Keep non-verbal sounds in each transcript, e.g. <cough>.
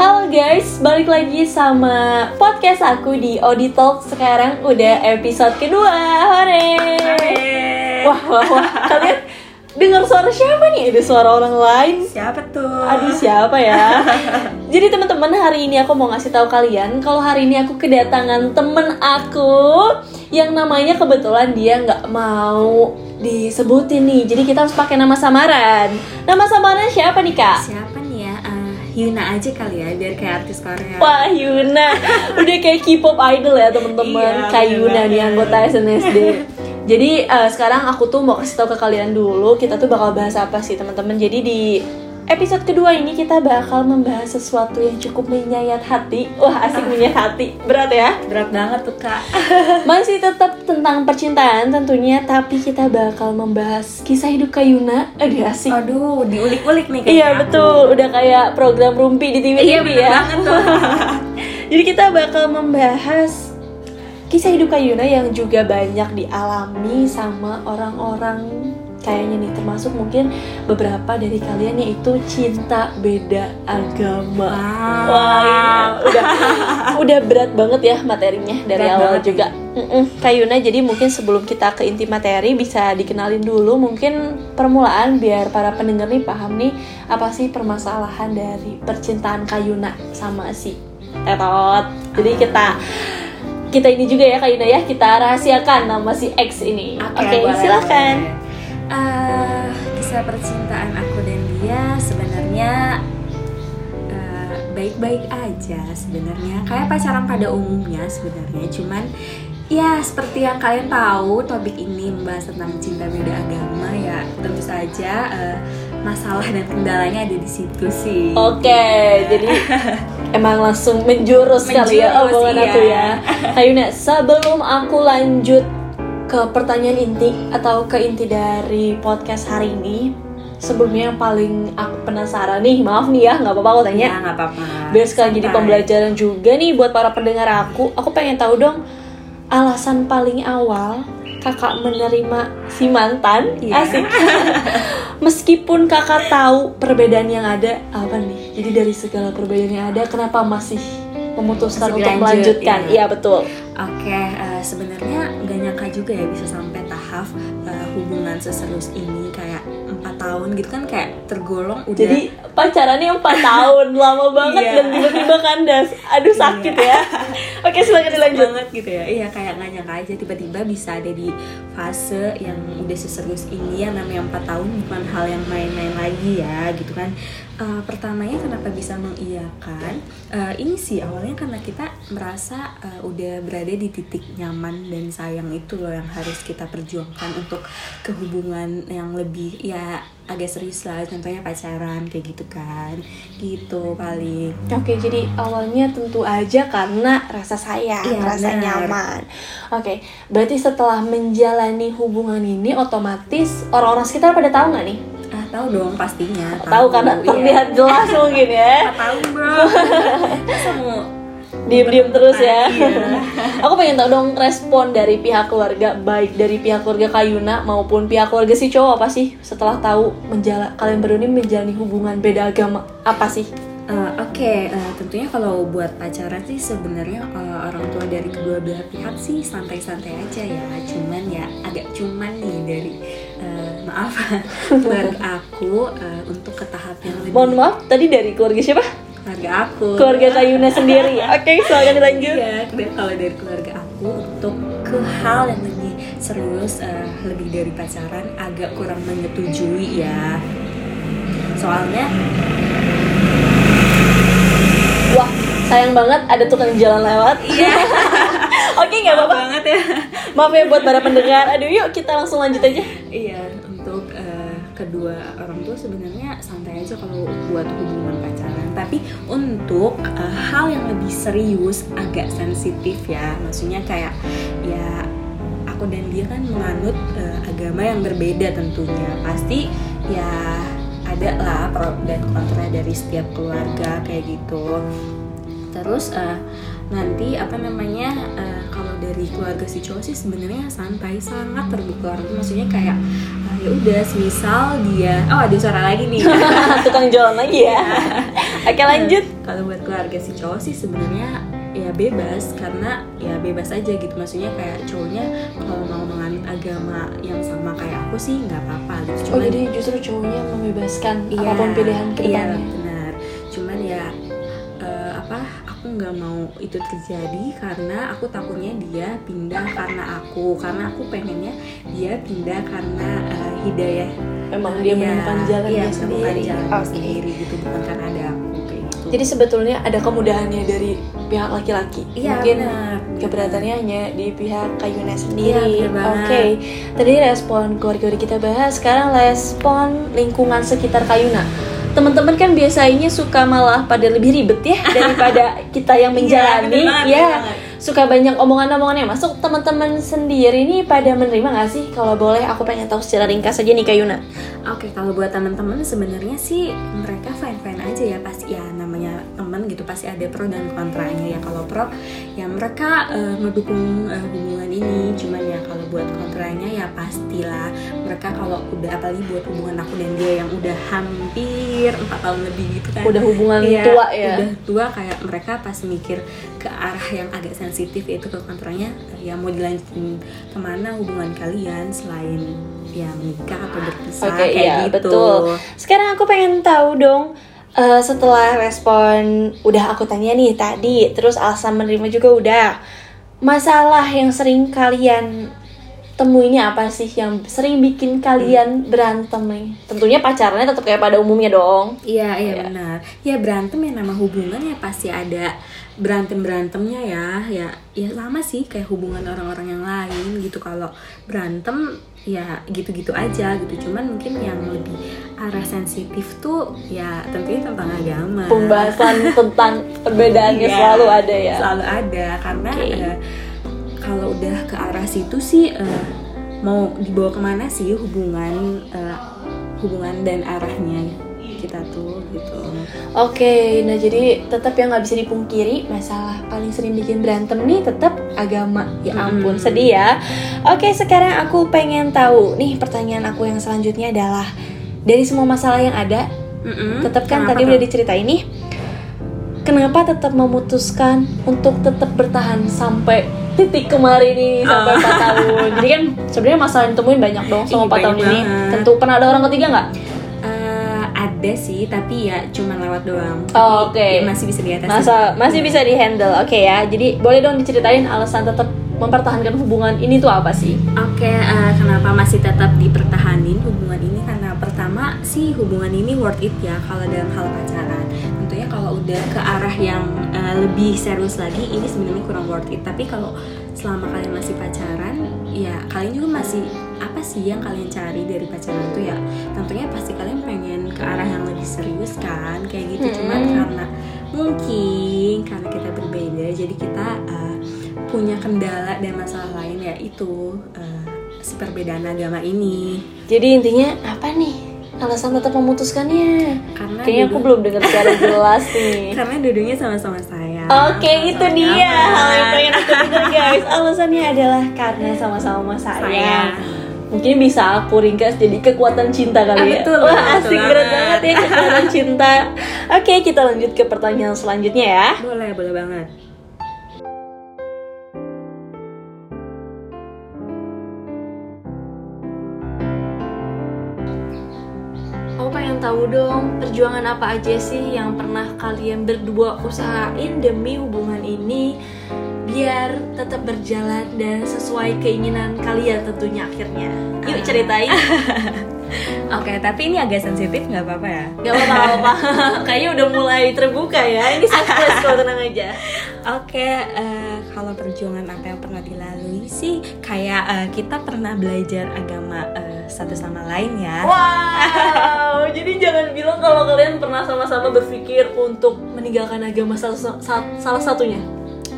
Halo guys, balik lagi sama podcast aku di Audi Talk Sekarang udah episode kedua, hore Wah, wah, wah, kalian dengar suara siapa nih? Ada suara orang lain Siapa tuh? Aduh siapa ya? <laughs> Jadi teman-teman hari ini aku mau ngasih tahu kalian kalau hari ini aku kedatangan temen aku yang namanya kebetulan dia nggak mau disebutin nih. Jadi kita harus pakai nama samaran. Nama samaran siapa nih kak? Siapa? Hyuna aja kali ya, biar kayak artis Korea. Wah Yuna, <laughs> udah kayak K-pop idol ya teman-teman. Iya, kayak Yuna nih banget. anggota SNSD. <laughs> Jadi eh, sekarang aku tuh mau kasih tahu ke kalian dulu kita tuh bakal bahas apa sih teman-teman. Jadi di episode kedua ini kita bakal membahas sesuatu yang cukup menyayat hati. Wah asik menyayat hati, berat ya. Berat banget tuh kak. <laughs> Masih tetap tentang percintaan tentunya, tapi kita bakal membahas kisah hidup Kayuna. Aduh asik. Aduh, diulik-ulik nih Iya kayaknya. betul, udah kayak program rumpi di TV Iya, ya. banget tuh. <laughs> Jadi kita bakal membahas kisah hidup Kayuna yang juga banyak dialami sama orang-orang kayaknya nih termasuk mungkin beberapa dari kalian yaitu cinta beda agama. Wow. Wah, iya. udah <laughs> udah berat banget ya materinya dari Berat awal juga. Mm-mm, Kayuna jadi mungkin sebelum kita ke inti materi bisa dikenalin dulu mungkin permulaan biar para pendengar nih paham nih apa sih permasalahan dari percintaan Kayuna sama si Tetot. Jadi kita kita ini juga ya Kayuna ya kita rahasiakan nama si X ini. Oke, boleh, silakan. Eh, kisah percintaan aku dan dia sebenarnya eh, baik-baik aja sebenarnya. Kayak pacaran pada umumnya sebenarnya, cuman ya seperti yang kalian tahu topik ini membahas tentang cinta beda agama ya tentu saja eh, masalah dan kendalanya ada di situ sih. Oke, jadi <laughs> emang langsung menjurus, kali ya Menjurus, omongan iya. aku ya. Kayuna, sebelum aku lanjut ke pertanyaan inti atau ke inti dari podcast hari ini, sebelumnya yang paling aku penasaran nih, maaf nih ya, nggak apa-apa aku tanya. Ya nggak apa-apa. Biar sekali jadi pembelajaran juga nih buat para pendengar aku. Aku pengen tahu dong alasan paling awal kakak menerima si mantan Iya. asik <laughs> meskipun kakak tahu perbedaan yang ada apa nih jadi dari segala perbedaan yang ada kenapa masih memutuskan Masih untuk lanjut, melanjutkan. iya. iya betul. Oke, eh, sebenarnya nggak nyangka juga ya bisa sampai tahap eh, hubungan seserius ini. Kayak empat tahun gitu kan kayak tergolong udah jadi pacarannya empat <laughs> tahun lama banget Iya. dan tiba-tiba kandas. Aduh sakit ya. <laughs> Oke silakan dilanjut. banget gitu ya. Iya kayak nggak nyangka aja tiba-tiba bisa ada di fase yang udah seserius ini yang namanya empat tahun bukan hal yang main-main lagi ya gitu kan. Eh, pertamanya kenapa bisa mengiyakan? Eh, ini sih awalnya karena kita merasa eh, udah berada di titik nyaman dan sayang itu loh yang harus kita perjuangkan untuk kehubungan yang lebih ya agak serius lah contohnya pacaran kayak gitu kan gitu paling Oke, jadi awalnya tentu aja karena rasa sayang, Iya, rasa benar. nyaman. Oke, berarti setelah menjalani hubungan ini otomatis orang-orang sekitar pada tahu nggak nih? Ah, tahu dong pastinya. Tahu karena iya. terlihat jelas mungkin ya. Ah, tahu, Bro. <laughs> Mau Diem-diem terus ya. Iya. <laughs> Aku pengen tahu dong respon dari pihak keluarga, baik dari pihak keluarga Kayuna maupun pihak keluarga si cowok apa sih setelah tahu menjala kalian berdua ini menjalani hubungan beda agama apa sih? Eh, Oke, eh, tentunya kalau buat pacaran sih sebenarnya eh, orang tua dari kedua belah pihak sih santai-santai aja ya. Cuman ya agak cuman nih dari eh, maaf <laughs> keluarga aku eh, untuk ke tahap yang lebih Mohon maaf, tadi dari keluarga siapa? Keluarga aku. Keluarga Kayuna sendiri. <laughs> Oke, silakan dilanjut. Iya, dan kalau dari keluarga aku untuk ke hal yang lebih serius, eh, lebih dari pacaran agak kurang menyetujui ya. Soalnya Wah, sayang banget ada tukang jalan lewat. Iya. <laughs> Oke, nggak apa-apa. banget ya. Maaf ya buat para pendengar. Aduh, yuk kita langsung lanjut aja. Iya, untuk eh, kedua orang tua sebenarnya santai aja kalau buat hubungan pacaran. Tapi untuk eh, hal yang lebih serius, agak sensitif ya. Maksudnya kayak ya aku dan dia kan menganut eh, agama yang berbeda tentunya. Pasti ya ada lah pro dan kontra dari setiap keluarga kayak gitu. Terus eh, nanti apa namanya eh, kalau dari keluarga si cowok sih sebenarnya santai sangat terbuka maksudnya kayak ya udah semisal dia oh ada suara lagi nih <laughs> tukang jalan lagi ya. Oke lanjut. kalau buat keluarga si cowok sih sebenarnya ya bebas karena ya bebas aja gitu maksudnya kayak cowoknya kalau mau menganut agama yang sama kayak aku sih nggak apa-apa gitu Oh jadi justru cowoknya membebaskan Iya, apa pun pilihan iya ke depannya. benar aku nggak mau itu terjadi karena aku takutnya dia pindah karena aku karena aku pengennya dia pindah karena eh, hidayah Memang dia Iya, menemukan jalan menemukan sendiri. jalan Oke. sendiri gitu bukan karena ada aku kayak gitu Jadi sebetulnya ada kemudahannya dari pihak laki-laki. Iya, Mungkin benar. keberatannya hanya di pihak Kayuna sendiri. Iya, benar Oke. banget. Tadi respon keluarga kita bahas, sekarang respon lingkungan sekitar Kayuna. Teman-teman kan biasanya suka malah pada lebih ribet ya <laughs> daripada kita yang menjalani. bener banget, ya, banget. suka banyak omongan-omongan yang masuk. Teman-teman sendiri nih pada menerima gak sih? Kalau boleh, aku pengen tahu secara ringkas aja nih Kayuna. Oke, kalau buat teman-teman sebenarnya sih mereka fine-fine aja ya pasti ya pasti ada pro dan kontranya ya. Kalau pro ya mereka eh, ngedukung eh, hubungan ini, cuman ya kalau buat kontranya ya pastilah mereka kalau udah apalagi buat hubungan aku dan dia yang udah hampir empat tahun lebih gitu kan. Udah hubungan Iya, tua ya. Udah tua kayak mereka pas mikir ke arah yang agak sensitif yaitu ke kontranya ya mau dilanjutin ke mana hubungan kalian selain ya menikah atau berpisah Oke, kayak iya, gitu. betul. Sekarang aku pengen tahu dong eh, setelah respon udah aku tanya nih tadi, terus alasan menerima juga udah. Masalah yang sering kalian temui ini apa sih yang sering bikin kalian berantem nih? Tentunya pacarannya tetap kayak pada umumnya dong. Iya, iya Iya. benar. Ya berantem ya nama hubungan ya pasti ada berantem berantemnya ya. Ya ya sama sih kayak hubungan orang-orang yang lain gitu. Kalau berantem ya gitu-gitu aja gitu. Cuman mungkin yang lebih arah sensitif tuh ya tentunya tentang agama. Pembahasan tentang perbedaannya Iya, selalu ada ya. Selalu ada karena Oke. eh, kalau udah ke arah situ sih eh, mau dibawa ke mana sih hubungan eh, hubungan dan arahnya kita tuh gitu. Oke, nah jadi tetap yang nggak bisa dipungkiri masalah paling sering bikin berantem nih tetap agama. Ya ampun, Hmm. sedih ya. Oke, sekarang aku pengen tahu nih pertanyaan aku yang selanjutnya adalah dari semua masalah yang ada, Mm-mm. tetap kan Kenapa tadi tuh? udah diceritain nih. Kenapa tetap memutuskan untuk tetap bertahan sampai titik kemarin nih sampai Oh. 4 tahun? Jadi kan sebenarnya masalah yang ditemuin banyak dong <laughs> selama 4 tahun banyak ini. banget. Tentu pernah ada orang ketiga nggak? Ada sih tapi ya cuma lewat doang. Oh, oke. ya masih bisa diatasi. Masa masih bisa dihandle, oke ya. Jadi boleh dong diceritain alasan tetap mempertahankan hubungan ini tuh apa sih? Oke, eh, kenapa masih tetap dipertahanin hubungan ini? Karena pertama sih hubungan ini worth it ya kalau dalam hal pacaran. Tentunya kalau udah ke arah yang eh, lebih serius lagi, ini sebenarnya kurang worth it. Tapi kalau selama kalian masih pacaran, ya kalian juga masih apa sih yang kalian cari dari pacaran itu ya? Tentunya pasti kalian pengen ke arah yang lebih serius kan, kayak gitu. Hmm. Cuman karena mungkin karena kita berbeda, jadi kita eh, punya kendala dan masalah lain yaitu eh, si perbedaan agama ini Jadi intinya apa nih? Alasan tetap memutuskannya? karena Kayaknya aku belum dengar secara jelas <laughs> nih. karena duduknya sama-sama saya Oke, itu dia hal yang pengen aku dengar guys. Alasannya adalah karena sama-sama sayang. Sayang. Mungkin bisa aku ringkas jadi kekuatan cinta kali Ah, ya. betul, Wah, betul asik berat banget. banget ya kekuatan cinta. Oke, kita lanjut ke pertanyaan selanjutnya ya. boleh boleh banget Aku pengen tahu dong perjuangan apa aja sih yang pernah kalian berdua usahain demi hubungan ini biar tetap berjalan dan sesuai keinginan kalian tentunya akhirnya. Yuk Ah. ceritain. <laughs> oke tapi ini agak sensitif nggak apa-apa ya Gak apa-apa. <laughs> Kayaknya udah mulai terbuka ya. Ini surprise <laughs> kok tenang aja. Oke, eh, kalau perjuangan apa yang pernah dilalui sih kayak eh, kita pernah belajar agama eh, satu sama lain ya. Wow, jadi jangan bilang kalau kalian pernah sama-sama berpikir untuk meninggalkan agama salah, sa- salah satunya.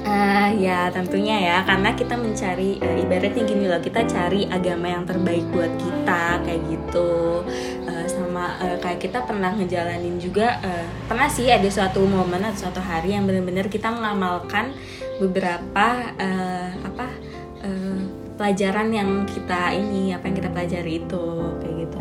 Eh, ya tentunya ya karena kita mencari eh, ibaratnya gini loh kita cari agama yang terbaik buat kita kayak gitu Eh, sama eh, kayak kita pernah ngejalanin juga eh, pernah sih ada suatu momen atau suatu hari yang benar-benar kita mengamalkan beberapa eh, apa eh, pelajaran yang kita ini apa yang kita pelajari itu kayak gitu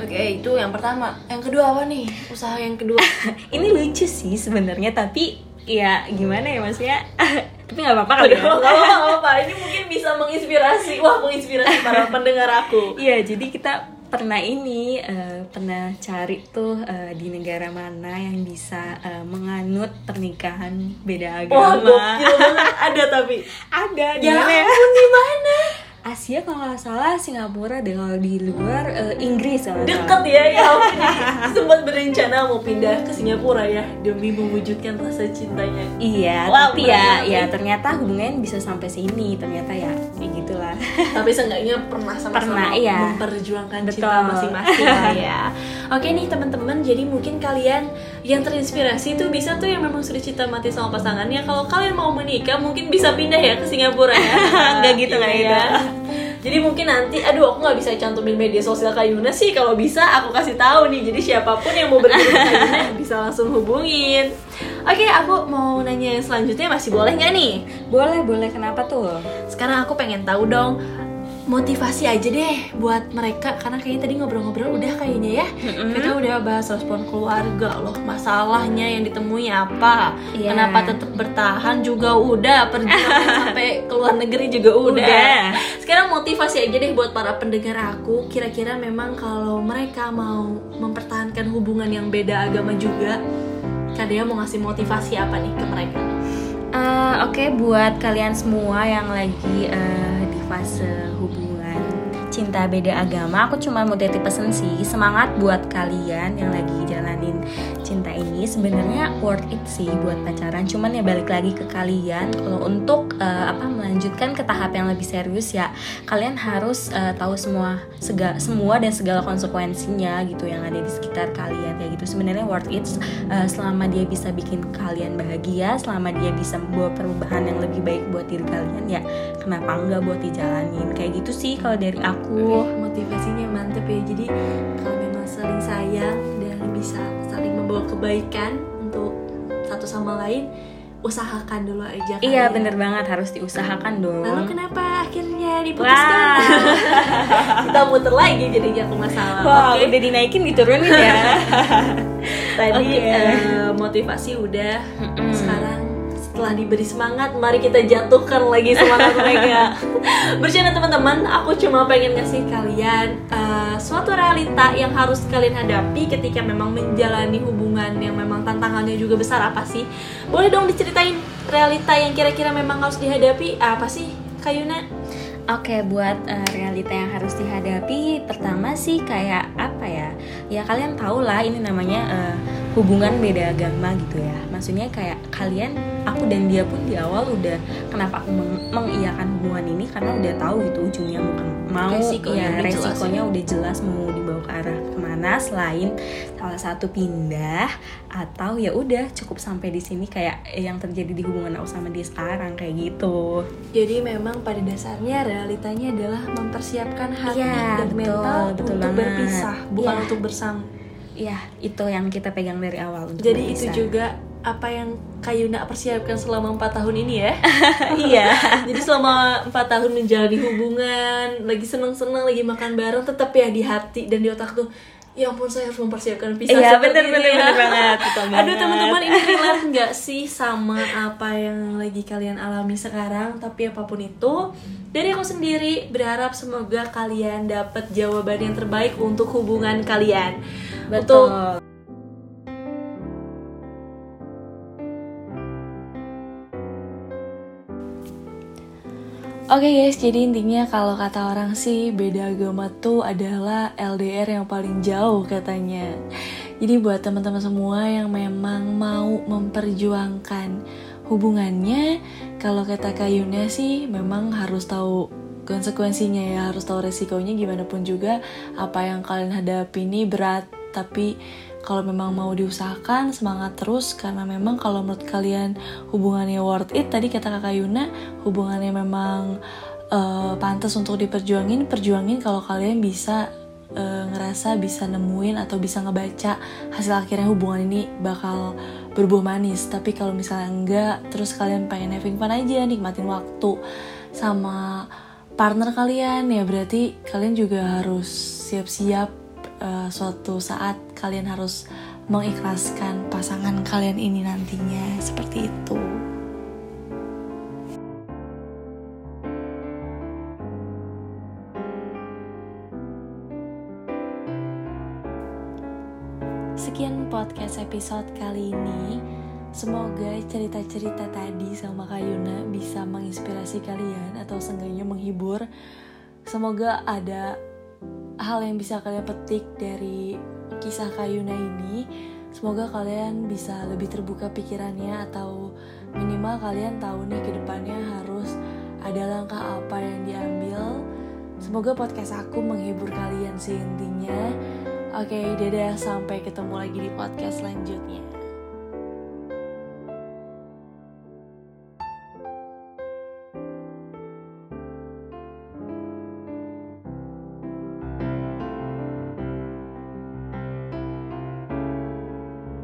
Oke, itu yang pertama. Yang kedua apa nih? Usaha yang kedua. <laughs> Ini lucu sih sebenarnya tapi ya gimana ya maksudnya <laughs> tapi nggak apa-apa kali ya nggak apa-apa. Ini mungkin bisa menginspirasi. Wah, menginspirasi para <laughs> pendengar aku. Iya, jadi kita pernah ini eh, pernah cari tuh eh, di negara mana yang bisa eh, menganut pernikahan beda Wah, agama. gokil banget. Ada tapi. <laughs> Ada di Ya mana ya? di mana? Asia kalau nggak salah Singapura deh kalau di luar eh, Inggris kalau Deket ya, ya berencana mau pindah ke Singapura ya demi mewujudkan rasa cintanya. Iya, Wow, tapi ya ya ternyata hubungannya bisa sampai sini. Ternyata ya kayak gitulah. Tapi seenggaknya pernah sama-sama Pernah, iya. memperjuangkan Betul. cinta masing-masing lah <laughs> ya. Oke nih teman-teman, jadi mungkin kalian yang terinspirasi tuh bisa tuh yang memang sudah cinta mati sama pasangannya. Kalau kalian mau menikah mungkin bisa pindah ya ke Singapura ya. <laughs> Nggak gitu, Iya nggak ya. <laughs> Jadi mungkin nanti, aduh aku nggak bisa cantumin media sosial Kak Yuna sih. Kalau bisa aku kasih tahu nih. Jadi siapa pun yang mau ke Kak Yuna bisa langsung hubungin. Oke, aku mau nanya yang selanjutnya masih boleh nggak nih? boleh, boleh. Kenapa tuh? Sekarang aku pengen tahu dong motivasi aja deh buat mereka karena kayaknya tadi ngobrol-ngobrol udah kayaknya ya kita udah bahas respon keluarga loh masalahnya yang ditemui apa Iya. kenapa tetap bertahan juga udah perjuangan <laughs> sampai ke luar negeri juga udah. Udah. sekarang motivasi aja deh buat para pendengar aku kira-kira memang kalau mereka mau mempertahankan hubungan yang beda agama juga Kadea mau ngasih motivasi apa nih ke mereka Eh, Oke, buat kalian semua yang lagi di fase hubungan. Cinta beda agama, aku cuma mau titip pesen sih semangat buat kalian yang lagi jalanin cinta ini. Sebenarnya worth it sih buat pacaran. Cuman ya balik lagi ke kalian kalau untuk eh, apa melanjutkan ke tahap yang lebih serius ya kalian harus eh, tahu semua sega, semua dan segala konsekuensinya gitu yang ada di sekitar kalian kayak gitu. Sebenarnya worth it eh, selama dia bisa bikin kalian bahagia, selama dia bisa membawa perubahan yang lebih baik buat diri kalian ya kenapa enggak buat dijalanin kayak gitu sih kalau dari aku motivasinya mantep ya. Jadi kalau memang saling sayang dan bisa membawa kebaikan untuk satu sama lain, usahakan dulu aja. iya kalian. bener banget harus diusahakan dong Lalu kenapa akhirnya diputuskan? <laughs> Kita muter lagi jadinya ke masalah. Wah, Oke. udah dinaikin diturunin ya <laughs> Tadi Oke. eh, motivasi udah. Mm-mm. Sekarang setelah diberi semangat, mari kita jatuhkan lagi semangat mereka. <laughs> Bercanda teman-teman, aku cuma pengen ngasih kalian eh, suatu realita yang harus kalian hadapi ketika memang menjalani hubungan yang memang tantangannya juga besar apa sih? Boleh dong diceritain realita yang kira-kira memang harus dihadapi apa sih, Kayuna? Oke, buat eh, realita yang harus dihadapi, pertama sih kayak apa ya? Ya kalian tahu lah ini namanya eh, hubungan beda agama gitu ya. Maksudnya kayak kalian, aku dan dia pun di awal udah kenapa aku meng- mengiyakan hubungan ini karena udah tahu gitu ujungnya mau ke- mau Resikonya ya udah jelas resikonya udah jelas mau dibawa ke arah ke mana selain salah satu pindah atau ya udah cukup sampai di sini kayak yang terjadi di hubungan aku sama dia sekarang kayak gitu. Jadi memang pada dasarnya realitanya adalah mempersiapkan hati Iya, dan betul, mental betul untuk banget. berpisah, bukan Iya. untuk bersama. Ya, itu yang kita pegang dari awal untuk Jadi itu berpisah. juga apa yang Kayuna persiapkan selama empat tahun ini ya. <laughs> iya. <laughs> Jadi selama empat tahun menjalani hubungan, lagi seneng-seneng, lagi makan bareng, tetap ya di hati dan di otak tuh. Ya ampun saya harus mempersiapkan pisah Iya, bener, bener, ya." bener banget, <laughs> betul Aduh teman-teman ini relate nggak sih sama apa yang lagi kalian alami sekarang? Tapi apa pun itu, dari aku sendiri berharap semoga kalian dapat jawaban yang terbaik untuk hubungan kalian. Untuk Oke guys, jadi intinya kalau kata orang sih beda agama tuh adalah LDR yang paling jauh katanya. Jadi buat teman-teman semua yang memang mau memperjuangkan hubungannya, kalau kata Kayuna sih memang harus tahu konsekuensinya ya, harus tahu resikonya gimana pun juga apa yang kalian hadapi ini berat, tapi kalau memang mau diusahakan semangat terus. Karena memang kalau menurut kalian hubungannya worth it tadi kata kakak Yuna hubungannya memang eh, pantas untuk diperjuangin perjuangin kalau kalian bisa eh, ngerasa bisa nemuin atau bisa ngebaca hasil akhirnya hubungan ini bakal berbuah manis. Tapi kalau misalnya enggak terus kalian pengen having fun aja nikmatin waktu sama partner kalian ya berarti kalian juga harus siap-siap uh, suatu saat kalian harus mengikhlaskan pasangan kalian ini nantinya seperti itu. Sekian podcast episode kali ini. Semoga cerita-cerita tadi sama Kak Yuna bisa menginspirasi kalian atau seenggaknya menghibur. Semoga ada hal yang bisa kalian petik dari kisah Kayuna ini. Semoga kalian bisa lebih terbuka pikirannya atau minimal kalian tahu nih ke depannya harus ada langkah apa yang diambil. Semoga podcast aku menghibur kalian sih intinya. Oke, dadah sampai ketemu lagi di podcast selanjutnya.